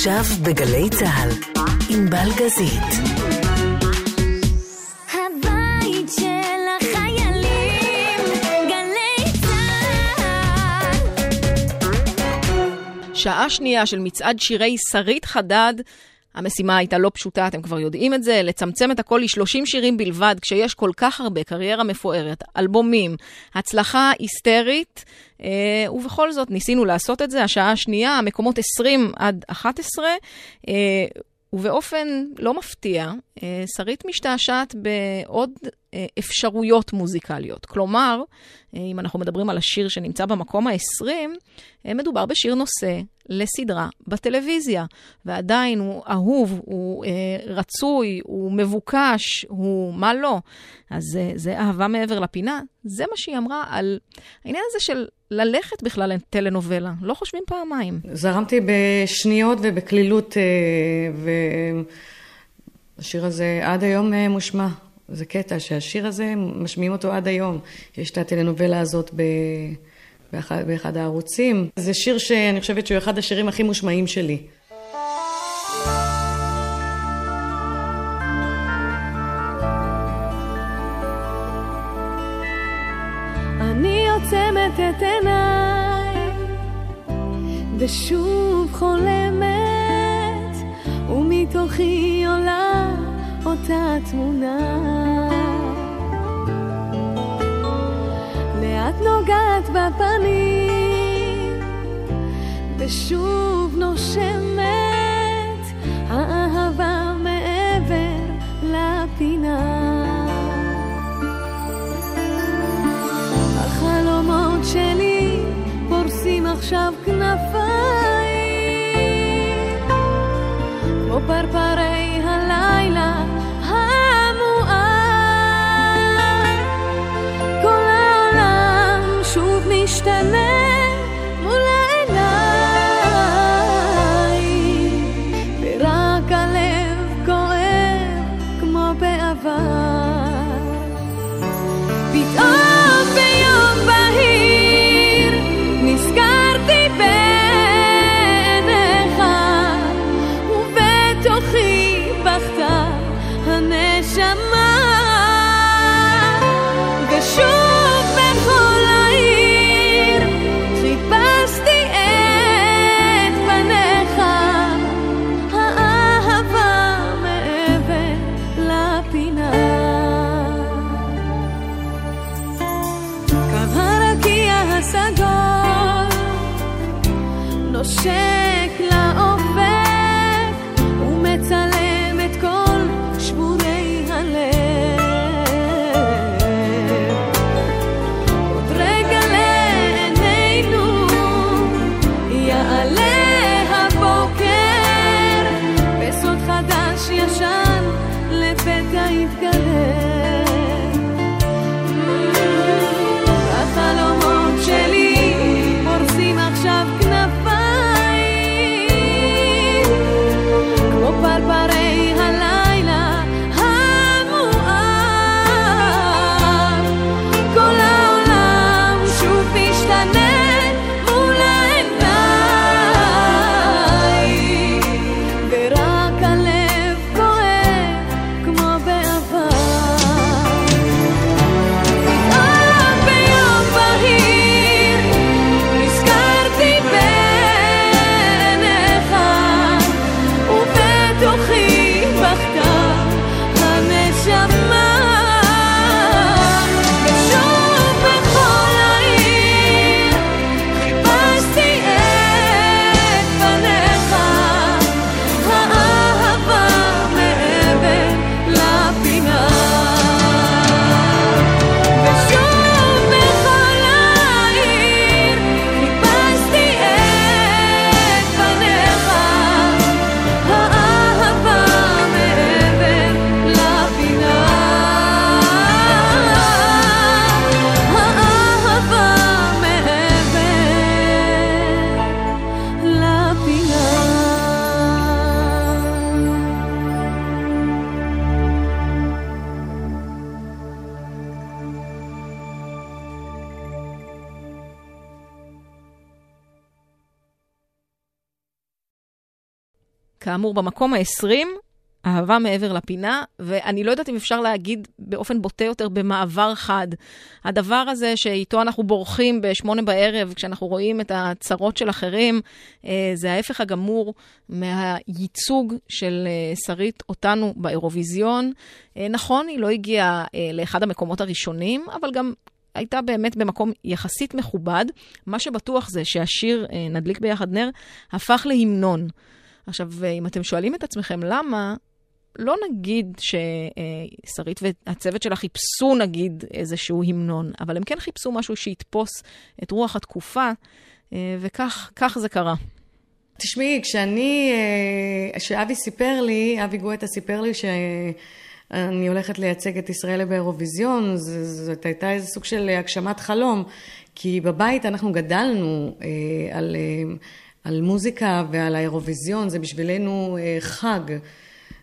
עכשיו בגלי צה"ל, עם בלגזית. הבית של החיילים, גלי צה"ל. שעה שנייה של מצעד שירי שרית חדד. המשימה הייתה לא פשוטה, אתם כבר יודעים את זה, לצמצם את הכל ל-30 שירים בלבד, כשיש כל כך הרבה קריירה מפוארת, אלבומים, הצלחה היסטרית, אה, ובכל זאת ניסינו לעשות את זה. השעה השנייה, המקומות 20 עד 11, אה, ובאופן לא מפתיע, שרית משתעשעת בעוד אה, אפשרויות מוזיקליות. כלומר, אה, אם אנחנו מדברים על השיר שנמצא במקום ה-20, אה, מדובר בשיר נושא לסדרה בטלוויזיה, ועדיין הוא אהוב, הוא רצוי, הוא מבוקש, הוא מה לא. אז אה, זה אהבה מעבר לפינה. זה מה שהיא אמרה על העניין הזה של ללכת בכלל לטלנובלה. לא חושבים פעמיים. זרמתי בשניות ובקלילות, אה, והשיר הזה עד היום אה, מושמע. זה קטע שהשיר הזה, משמיעים אותו עד היום. יש את הטלנובלה הזאת ב... באחד, באחד הערוצים. זה שיר שאני חושבת שהוא אחד השירים הכי מושמעים שלי. אני עוצמת את עיניי ושוב חולמת ומתוכי עולה אותה תמונה לאט נוגעת בפנים ושוב נושמת האהבה מעבר לפינה. החלומות שלי פורסים עכשיו כנפיים כמו פרפרי כאמור, במקום ה-20, אהבה מעבר לפינה, ואני לא יודעת אם אפשר להגיד באופן בוטה יותר במעבר חד. הדבר הזה שאיתו אנחנו בורחים בשמונה בערב, כשאנחנו רואים את הצרות של אחרים, אה, זה ההפך הגמור מהייצוג של אה, שרית אותנו באירוויזיון. אה, נכון, היא לא הגיעה לאחד המקומות הראשונים, אבל גם הייתה באמת במקום יחסית מכובד. מה שבטוח זה שהשיר נדליק ביחד נר הפך להמנון. עכשיו, אם אתם שואלים את עצמכם למה, לא נגיד ששרית והצוות שלה חיפשו נגיד איזשהו המנון, אבל הם כן חיפשו משהו שיתפוס את רוח התקופה, אה, וכך זה קרה. תשמעי, כשאני, אה, כשאבי סיפר לי, אבי גואטה סיפר לי שאני הולכת לייצג את ישראל באירוויזיון, זאת הייתה איזה סוג של הגשמת חלום, כי בבית אנחנו גדלנו אה, על, על מוזיקה ועל האירוויזיון, זה בשבילנו חג.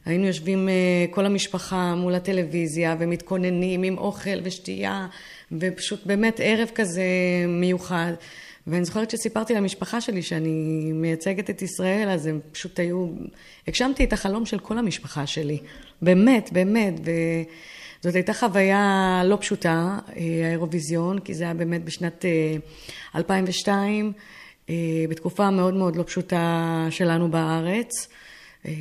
היינו יושבים אה, כל המשפחה מול הטלוויזיה ומתכוננים עם אוכל ושתייה ופשוט באמת ערב כזה מיוחד. ואני זוכרת שסיפרתי למשפחה שלי שאני מייצגת את ישראל, אז הם פשוט היו... הגשמתי את החלום של כל המשפחה שלי. באמת, באמת. וזאת הייתה חוויה לא פשוטה, אה, האירוויזיון, כי זה היה באמת בשנת 2002, אה, בתקופה מאוד מאוד לא פשוטה שלנו בארץ. אה,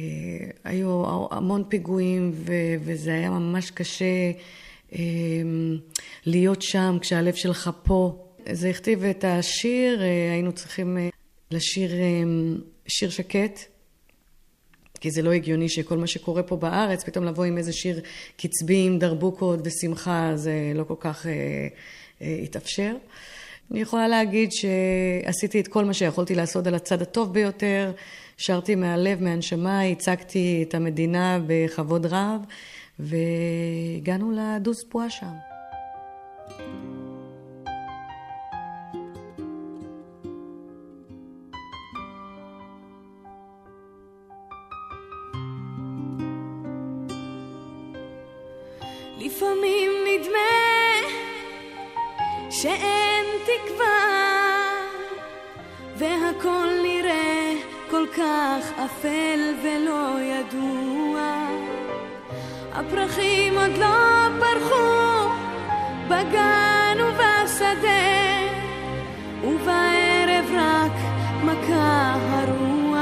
היו המון פיגועים ו- וזה היה ממש קשה אה, להיות שם כשהלב שלך פה. זה הכתיב את השיר, אה, היינו צריכים לשיר שיר שקט, כי זה לא הגיוני שכל מה שקורה פה בארץ, פתאום לבוא עם איזה שיר קצבי עם דרבוקות ושמחה, זה לא כל כך התאפשר. אני יכולה להגיד שעשיתי את כל מה שיכולתי לעשות על הצד הטוב ביותר. שרתי מהלב, מהנשמה, הצגתי את המדינה בכבוד רב, והגענו לדוס פועה שם. לפעמים נדמה שאין תקווה והכל נראה כל כך אפל ולא ידוע. הפרחים עוד לא פרחו בגן ובשדה, ובערב רק מכה הרוח.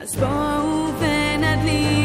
אז בואו ונדליק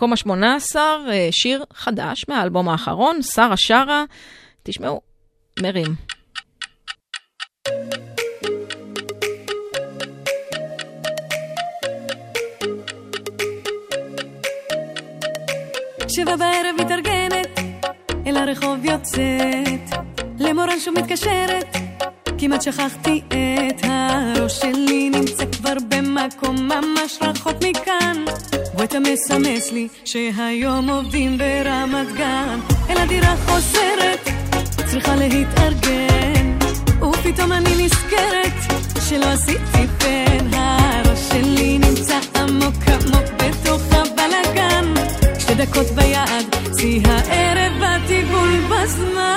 במקום ה-18, שיר חדש מהאלבום האחרון, שרה שרה. תשמעו, מרים. שבע בערב מתארגנת, אל הרחוב יוצאת, למורן שוב מתקשרת, כמעט שכחתי את הראש שלי נמצא כבר במקום ממש רחוק מכאן. ואתה מסמס לי שהיום עובדים ברמת גן, אל הדירה חוזרת, צריכה להתארגן, ופתאום אני נזכרת שלא עשיתי פן, הראש שלי נמצא עמוק עמוק בתוך הבלאגן. שתי דקות ביד, שיא הערב בטיפול בזמן.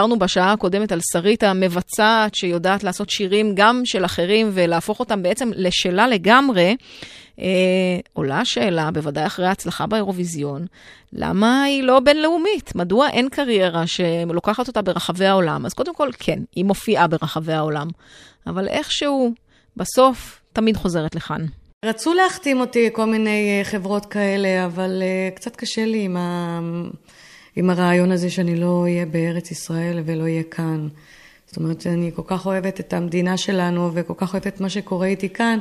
דיברנו בשעה הקודמת על שרית המבצעת שיודעת לעשות שירים גם של אחרים ולהפוך אותם בעצם לשלה לגמרי, uh, עולה השאלה, בוודאי אחרי ההצלחה באירוויזיון, למה היא לא בינלאומית? מדוע אין קריירה שלוקחת אותה ברחבי העולם? אז קודם כל, כן, היא מופיעה ברחבי העולם, אבל איכשהו, בסוף, תמיד חוזרת לכאן. רצו להחתים אותי כל מיני אה, חברות כאלה, אבל אה, קצת קשה לי עם, ה... עם הרעיון הזה שאני לא אהיה בארץ ישראל ולא אהיה כאן. זאת אומרת, אני כל כך אוהבת את המדינה שלנו וכל כך אוהבת את מה שקורה איתי כאן,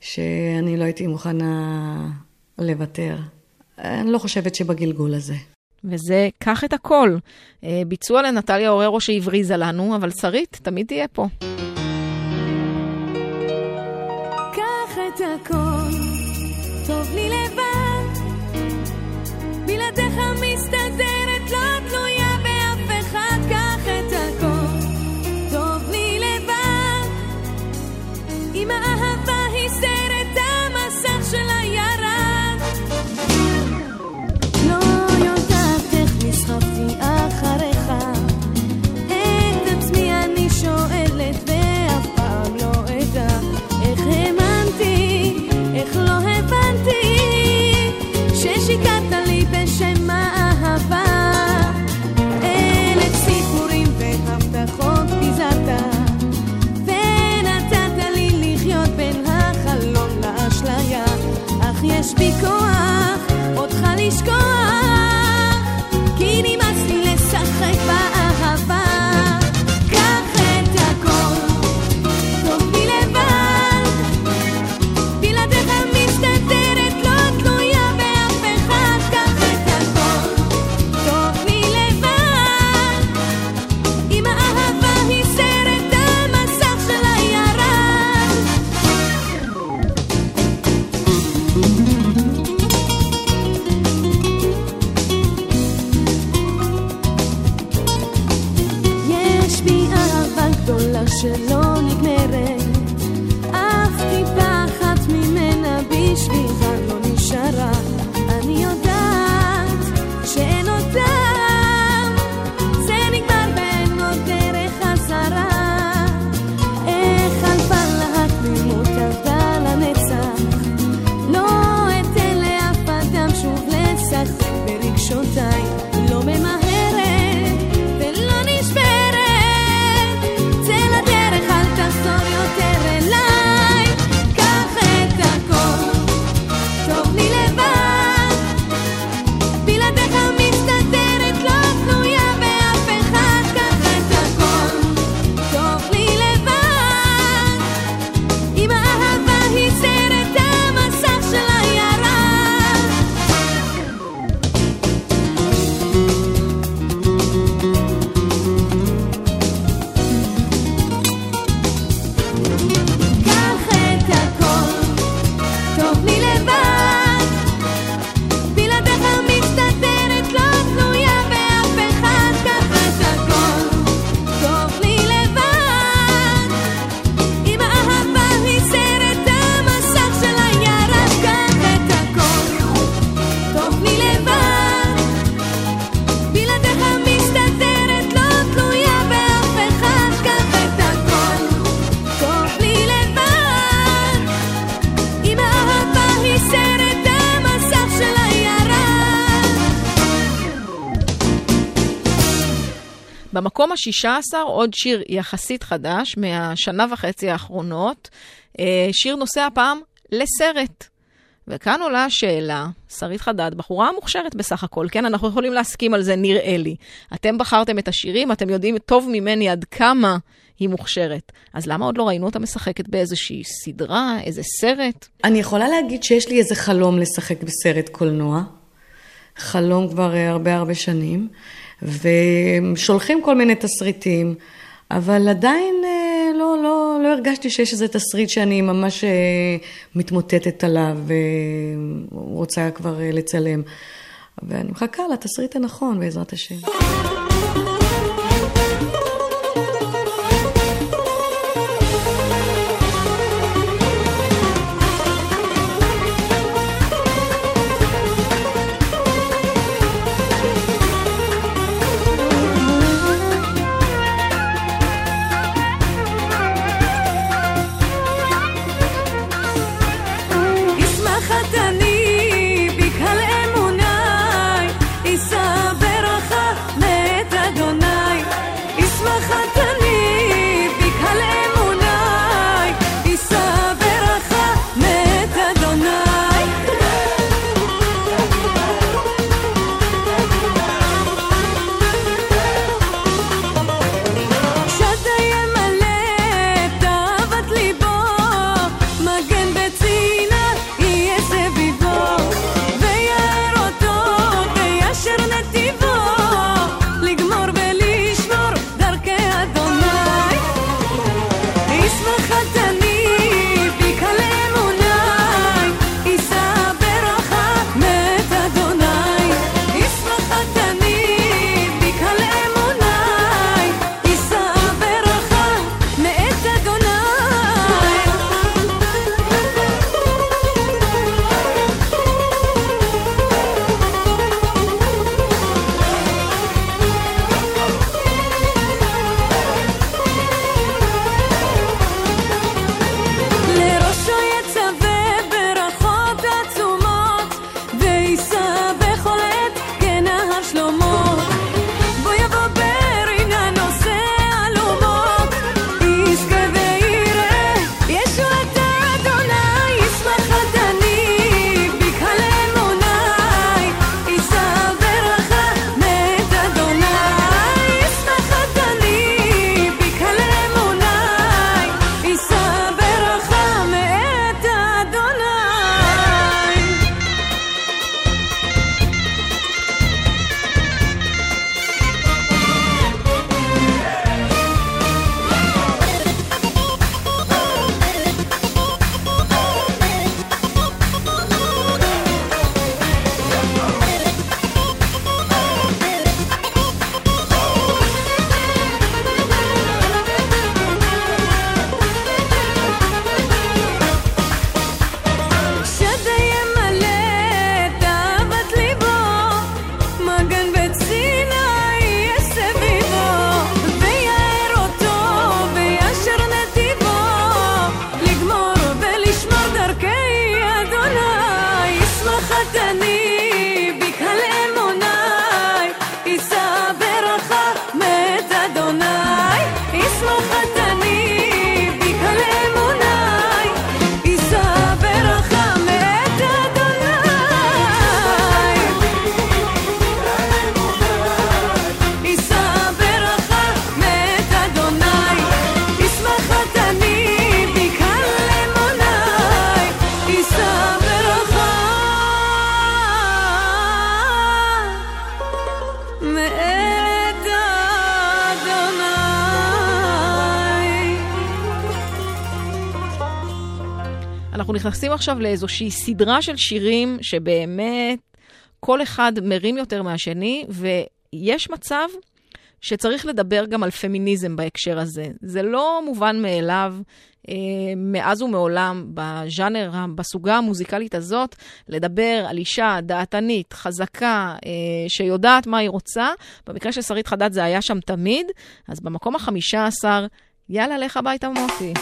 שאני לא הייתי מוכנה לוותר. אני לא חושבת שבגלגול הזה. וזה קח את הכל. אה, ביצוע לנטליה אוררו שהבריזה לנו, אבל שרית תמיד תהיה פה. קח את הכל, במקום ה-16 עוד שיר יחסית חדש מהשנה וחצי האחרונות, אה, שיר נושא הפעם לסרט. וכאן עולה השאלה, שרית חדד, בחורה מוכשרת בסך הכל, כן? אנחנו יכולים להסכים על זה, נראה לי. אתם בחרתם את השירים, אתם יודעים טוב ממני עד כמה היא מוכשרת. אז למה עוד לא ראינו אותה משחקת באיזושהי סדרה, איזה סרט? אני יכולה להגיד שיש לי איזה חלום לשחק בסרט קולנוע. חלום כבר אה, הרבה הרבה שנים, ושולחים כל מיני תסריטים, אבל עדיין אה, לא, לא, לא הרגשתי שיש איזה תסריט שאני ממש אה, מתמוטטת עליו ורוצה כבר אה, לצלם. ואני מחכה לתסריט הנכון, בעזרת השם. עכשיו לאיזושהי סדרה של שירים שבאמת כל אחד מרים יותר מהשני, ויש מצב שצריך לדבר גם על פמיניזם בהקשר הזה. זה לא מובן מאליו אה, מאז ומעולם בז'אנר, בסוגה המוזיקלית הזאת, לדבר על אישה דעתנית, חזקה, אה, שיודעת מה היא רוצה. במקרה של שרית חדד זה היה שם תמיד, אז במקום החמישה עשר, יאללה, לך הביתה מוטי.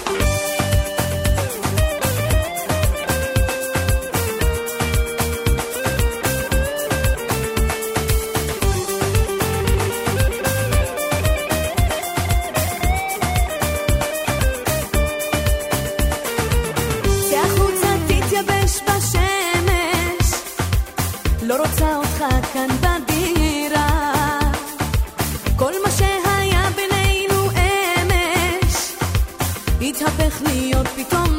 become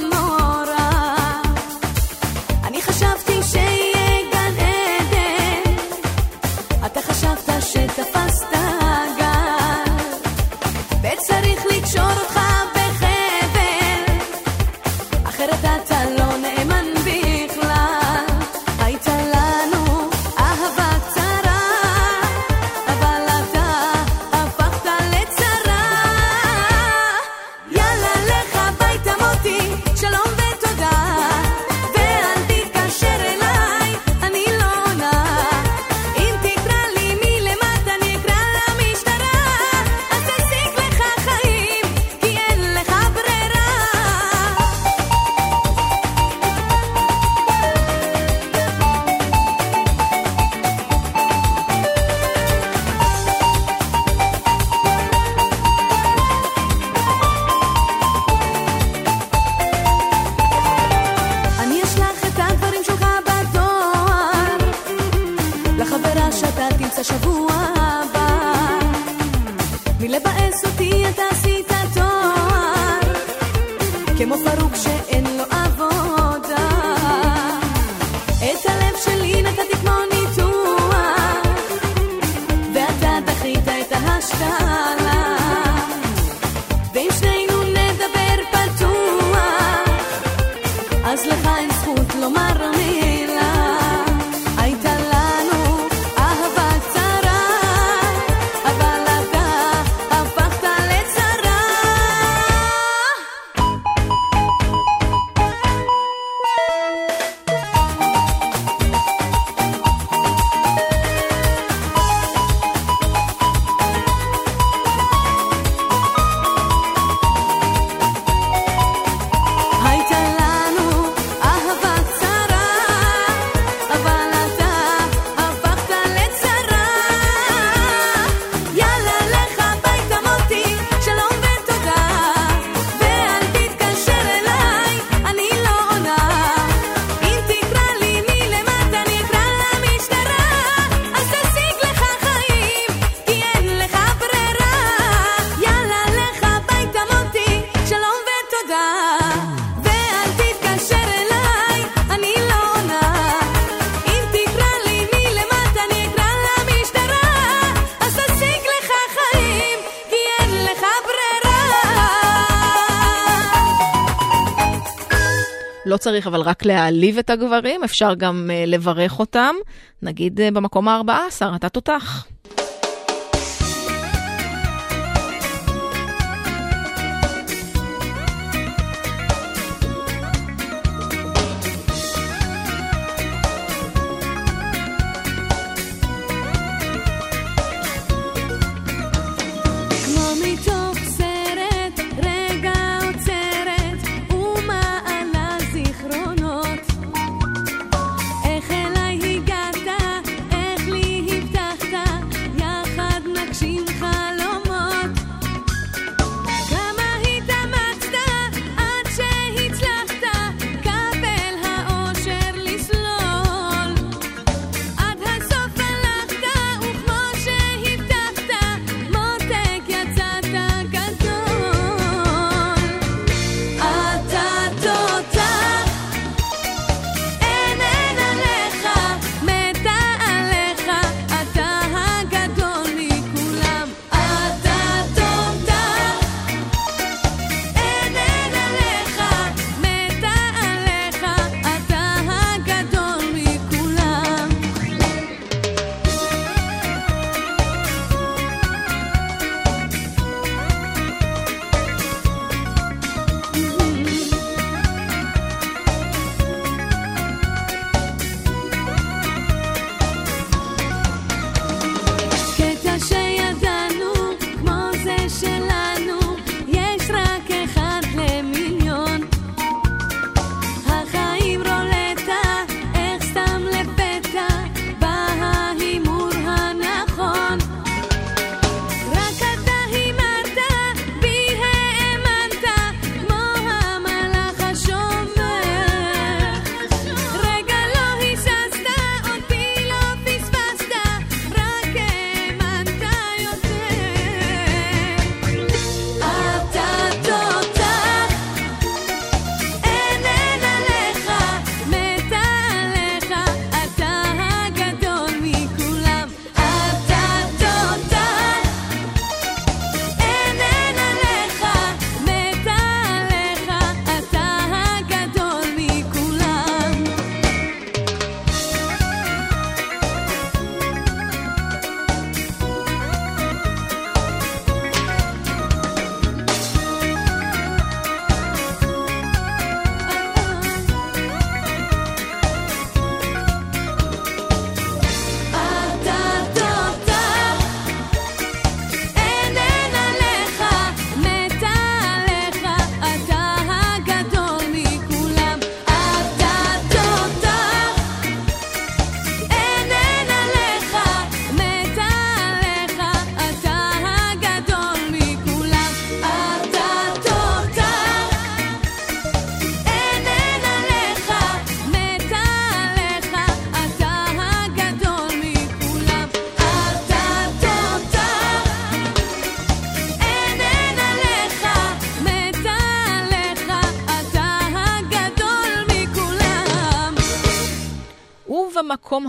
צריך אבל רק להעליב את הגברים, אפשר גם אה, לברך אותם. נגיד אה, במקום ה-14, אתה תותח.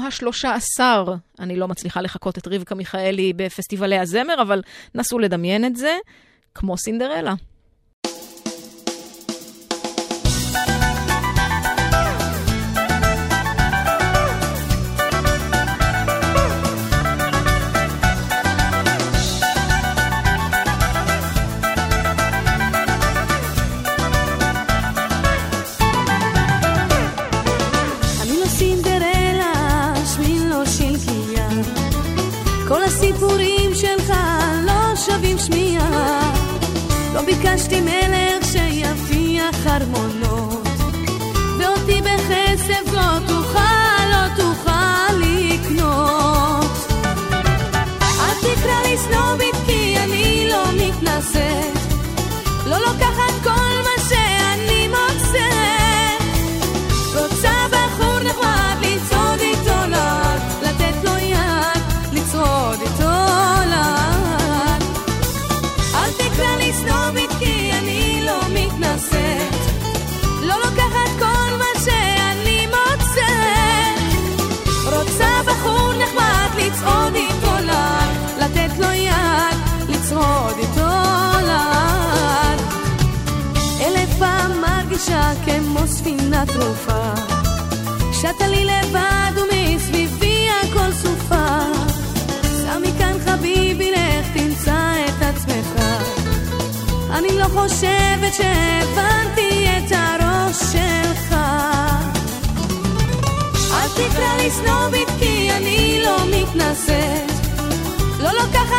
השלושה עשר. אני לא מצליחה לחקות את רבקה מיכאלי בפסטיבלי הזמר, אבל נסו לדמיין את זה, כמו סינדרלה. ספינה טרופה שטה לי לבד ומסביבי הכל סופה. סמי כאן חביבי לך תמצא את עצמך. אני לא חושבת שהבנתי את הראש שלך. אל תקרא לי סנובית כי אני לא מתנשאת. לא לוקחת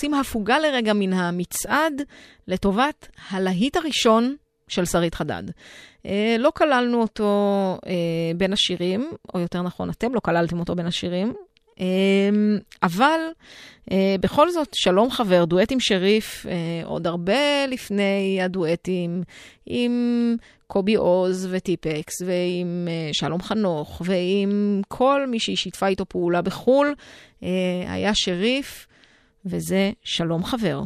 עושים הפוגה לרגע מן המצעד לטובת הלהיט הראשון של שרית חדד. אה, לא כללנו אותו אה, בין השירים, או יותר נכון, אתם לא כללתם אותו בין השירים, אה, אבל אה, בכל זאת, שלום חבר, דואט עם שריף, אה, עוד הרבה לפני הדואטים עם קובי עוז וטיפקס, ועם שלום חנוך, ועם כל מי שהיא שיתפה איתו פעולה בחו"ל, אה, היה שריף. וזה שלום חבר.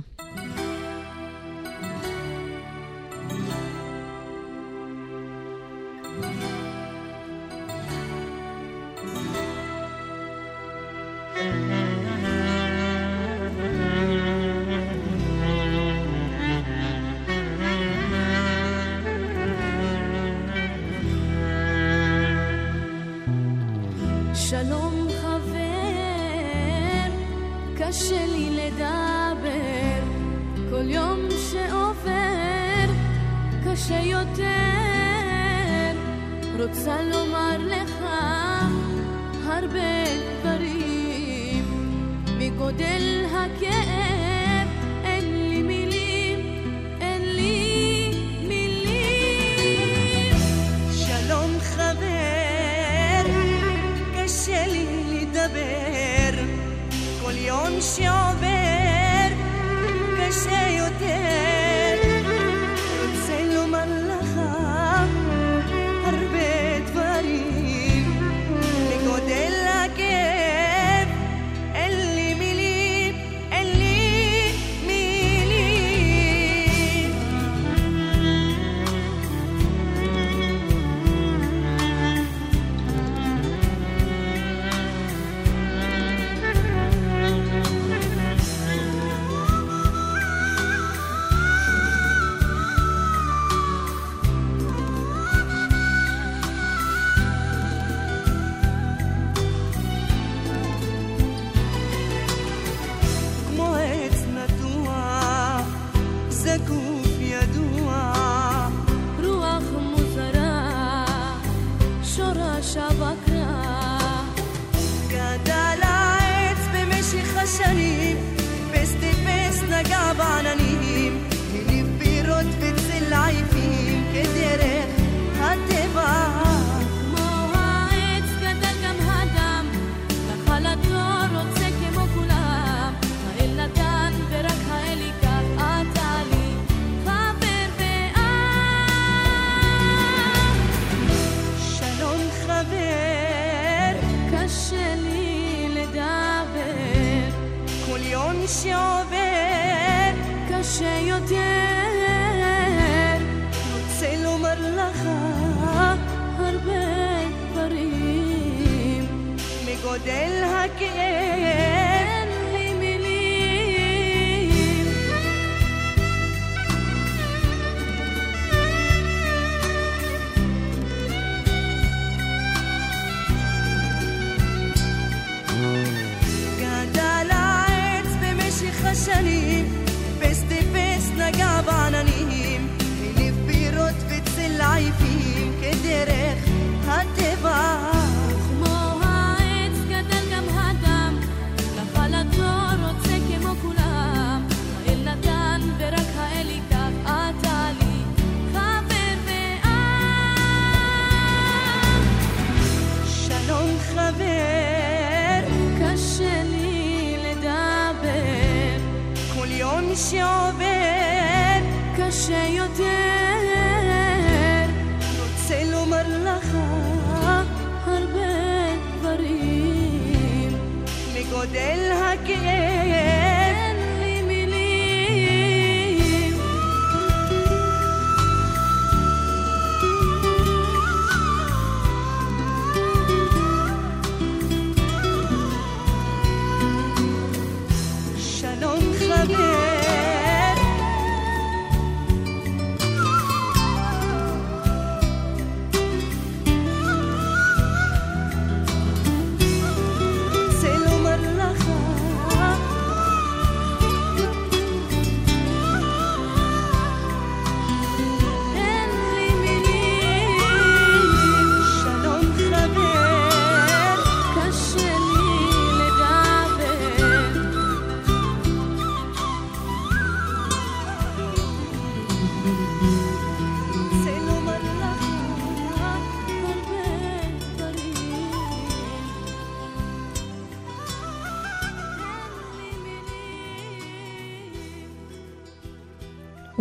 canción.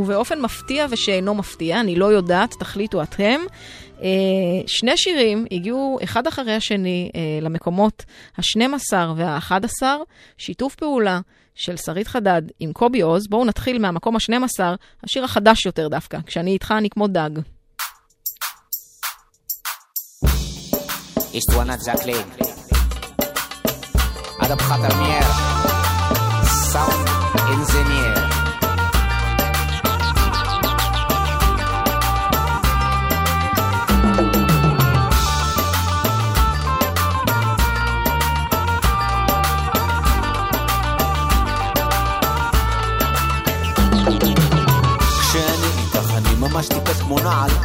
ובאופן מפתיע ושאינו מפתיע, אני לא יודעת, תחליטו אתם. אה, שני שירים הגיעו אחד אחרי השני אה, למקומות ה-12 וה-11, שיתוף פעולה של שרית חדד עם קובי עוז. בואו נתחיל מהמקום ה-12, השיר החדש יותר דווקא, כשאני איתך אני כמו דג. Isto Ana Jacqueline. Adam Khatarmier. Sound engineer.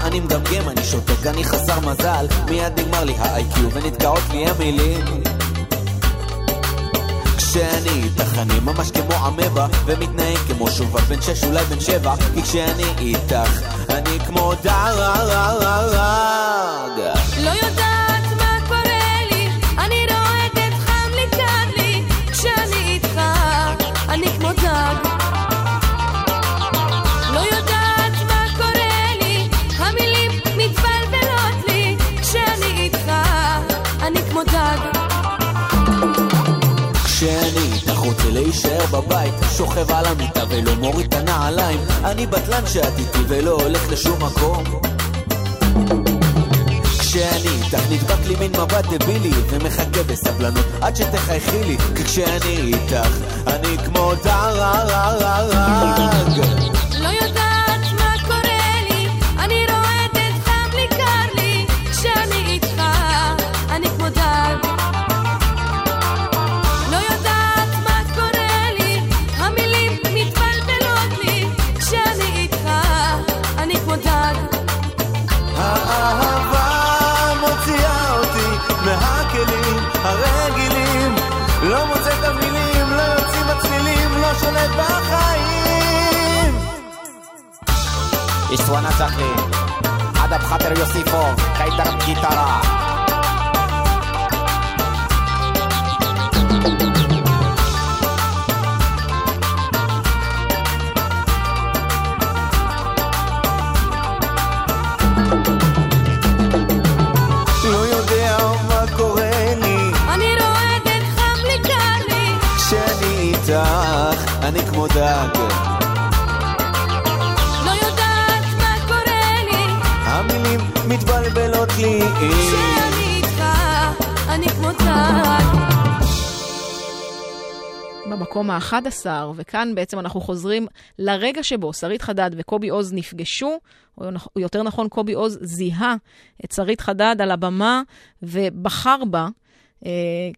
אני מגמגם, אני שותק, אני חסר מזל. מיד נגמר לי ה-IQ ונתקעות לי המילים כשאני איתך אני ממש כמו אמבה ומתנהג כמו שובב בן שש אולי בן שבע כי כשאני איתך אני כמו דג להישאר בבית שוכב על המיטה ולא מוריד את הנעליים. אני בטלן שאת איתי ולא הולך לשום מקום. כשאני איתך נדבק לי מין מבט דבילי ומחכה בסבלנות עד שתחייכי לי. כי כשאני איתך אני כמו דג אני רועדת, חם לי, קר לי, כשאני איתך אני כמו דג מתבלבלות לי כשאני איתך, אני כמו דג. במקום ה-11, וכאן בעצם אנחנו חוזרים לרגע שבו שרית חדד וקובי עוז נפגשו, או יותר נכון, קובי עוז זיהה את שרית חדד על הבמה ובחר בה. אה,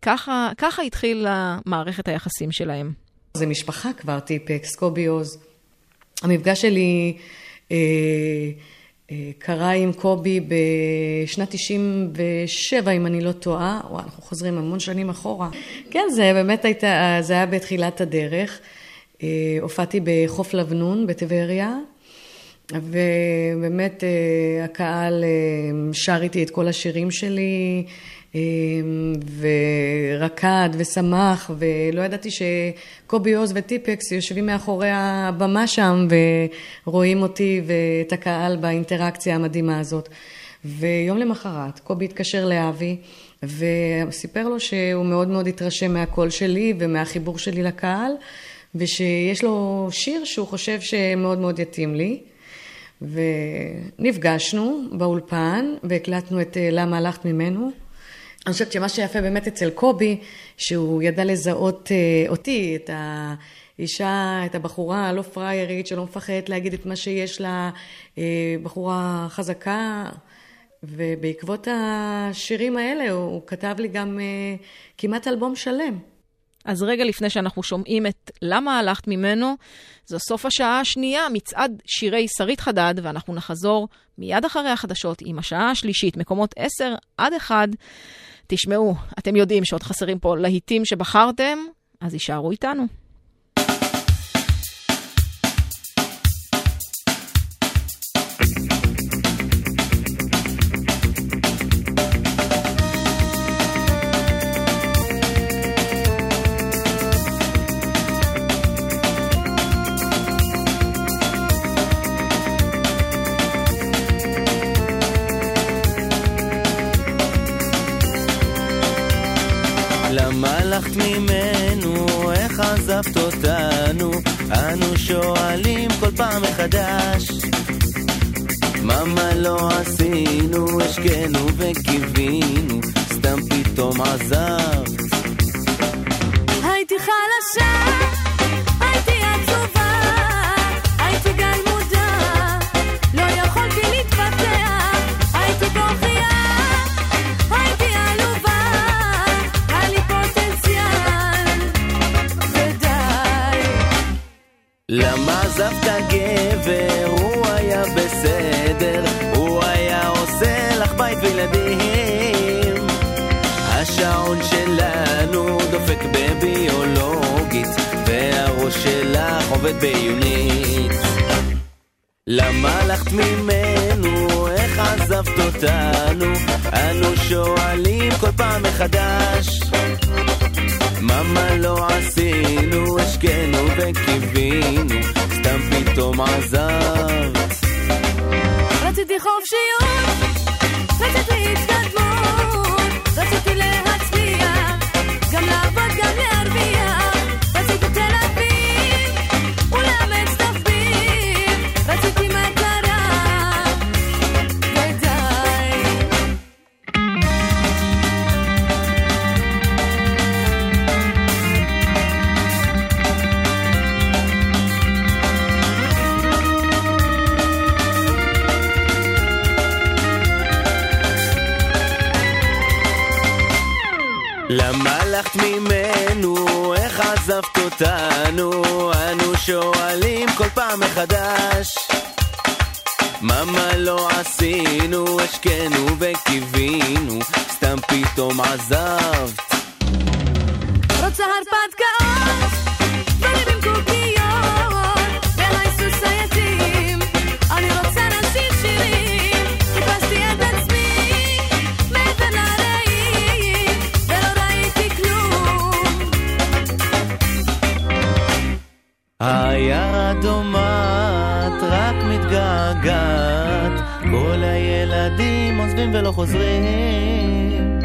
ככה, ככה התחילה מערכת היחסים שלהם. זה משפחה כבר, טיפקס, קובי עוז. המפגש שלי אה, קרה עם קובי בשנת 97, אם אני לא טועה. וואו, אנחנו חוזרים המון שנים אחורה. כן, זה באמת הייתה, זה היה בתחילת הדרך. אה, הופעתי בחוף לבנון בטבריה, ובאמת אה, הקהל אה, שר איתי את כל השירים שלי. אה, ורקד ושמח, ולא ידעתי שקובי עוז וטיפקס יושבים מאחורי הבמה שם ורואים אותי ואת הקהל באינטראקציה המדהימה הזאת. ויום למחרת קובי התקשר לאבי וסיפר לו שהוא מאוד מאוד התרשם מהקול שלי ומהחיבור שלי לקהל ושיש לו שיר שהוא חושב שמאוד מאוד יתאים לי. ונפגשנו באולפן והקלטנו את אה, למה הלכת ממנו. אני חושבת שמה שיפה באמת אצל קובי, שהוא ידע לזהות אה, אותי, את האישה, את הבחורה הלא פריירית, שלא מפחדת להגיד את מה שיש לה, אה, בחורה חזקה, ובעקבות השירים האלה הוא, כתב לי גם כמעט אלבום שלם. אז רגע לפני שאנחנו שומעים את למה הלכת ממנו, זו סוף השעה השנייה, מצעד שירי שרית חדד, ואנחנו נחזור מיד אחרי החדשות עם השעה השלישית, מקומות 10 עד 1. תשמעו, אתם יודעים שעוד חסרים פה להיטים שבחרתם, אז יישארו איתנו. מחדש. מה מה לא עשינו, השקנו וקיווינו, סתם פתאום עזבת. למה עזבת גבר? הוא היה בסדר, הוא היה עושה לך בית וילדים. השעון שלנו דופק בביולוגית, והראש שלך עובד בעיונית. למה הלכת ממנו? איך עזבת אותנו? אנו שואלים כל פעם מחדש. מה מה לא עשינו, השקנו וקיווינו, סתם פתאום עזבת. רציתי חופשיות, רציתי התקדמות, רציתי להצליח, גם לעבוד, גם להרוויח, ממנו? איך עזבת אותנו? אנו שואלים כל פעם מחדש. מה מה לא עשינו, השקנו וקיווינו, סתם פתאום עזבת. רוצה הרפתקאות, העיירה דומעת, רק מתגעגעת, כל הילדים עוזבים ולא חוזרים.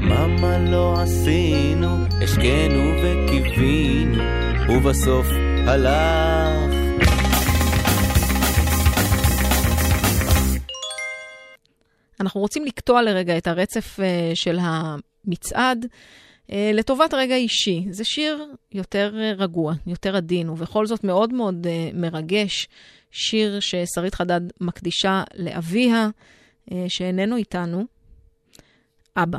מה לא עשינו, השקנו וקיווינו, ובסוף הלך. אנחנו רוצים לקטוע לרגע את הרצף אה, של המצעד לטובת רגע אישי. זה שיר יותר אה, רגוע, יותר עדין, ובכל זאת מאוד מאוד אה, מרגש. שיר ששרית חדד מקדישה לאביה, אה, שאיננו איתנו, אבא.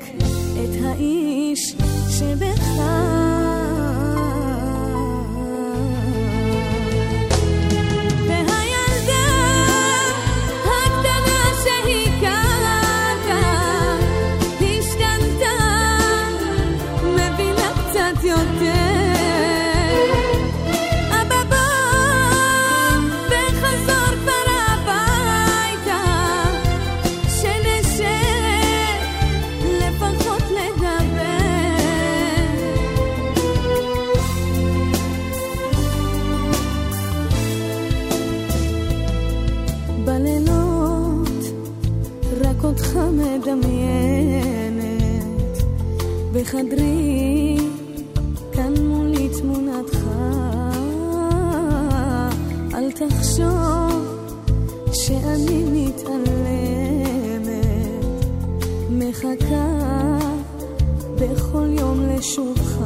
את האיש שבך. מדמיינת בחדרי כאן מולי תמונתך. אל תחשוב שאני מתעלמת מחכה בכל יום לשובך.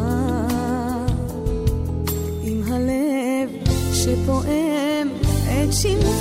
עם הלב שפועם את שמך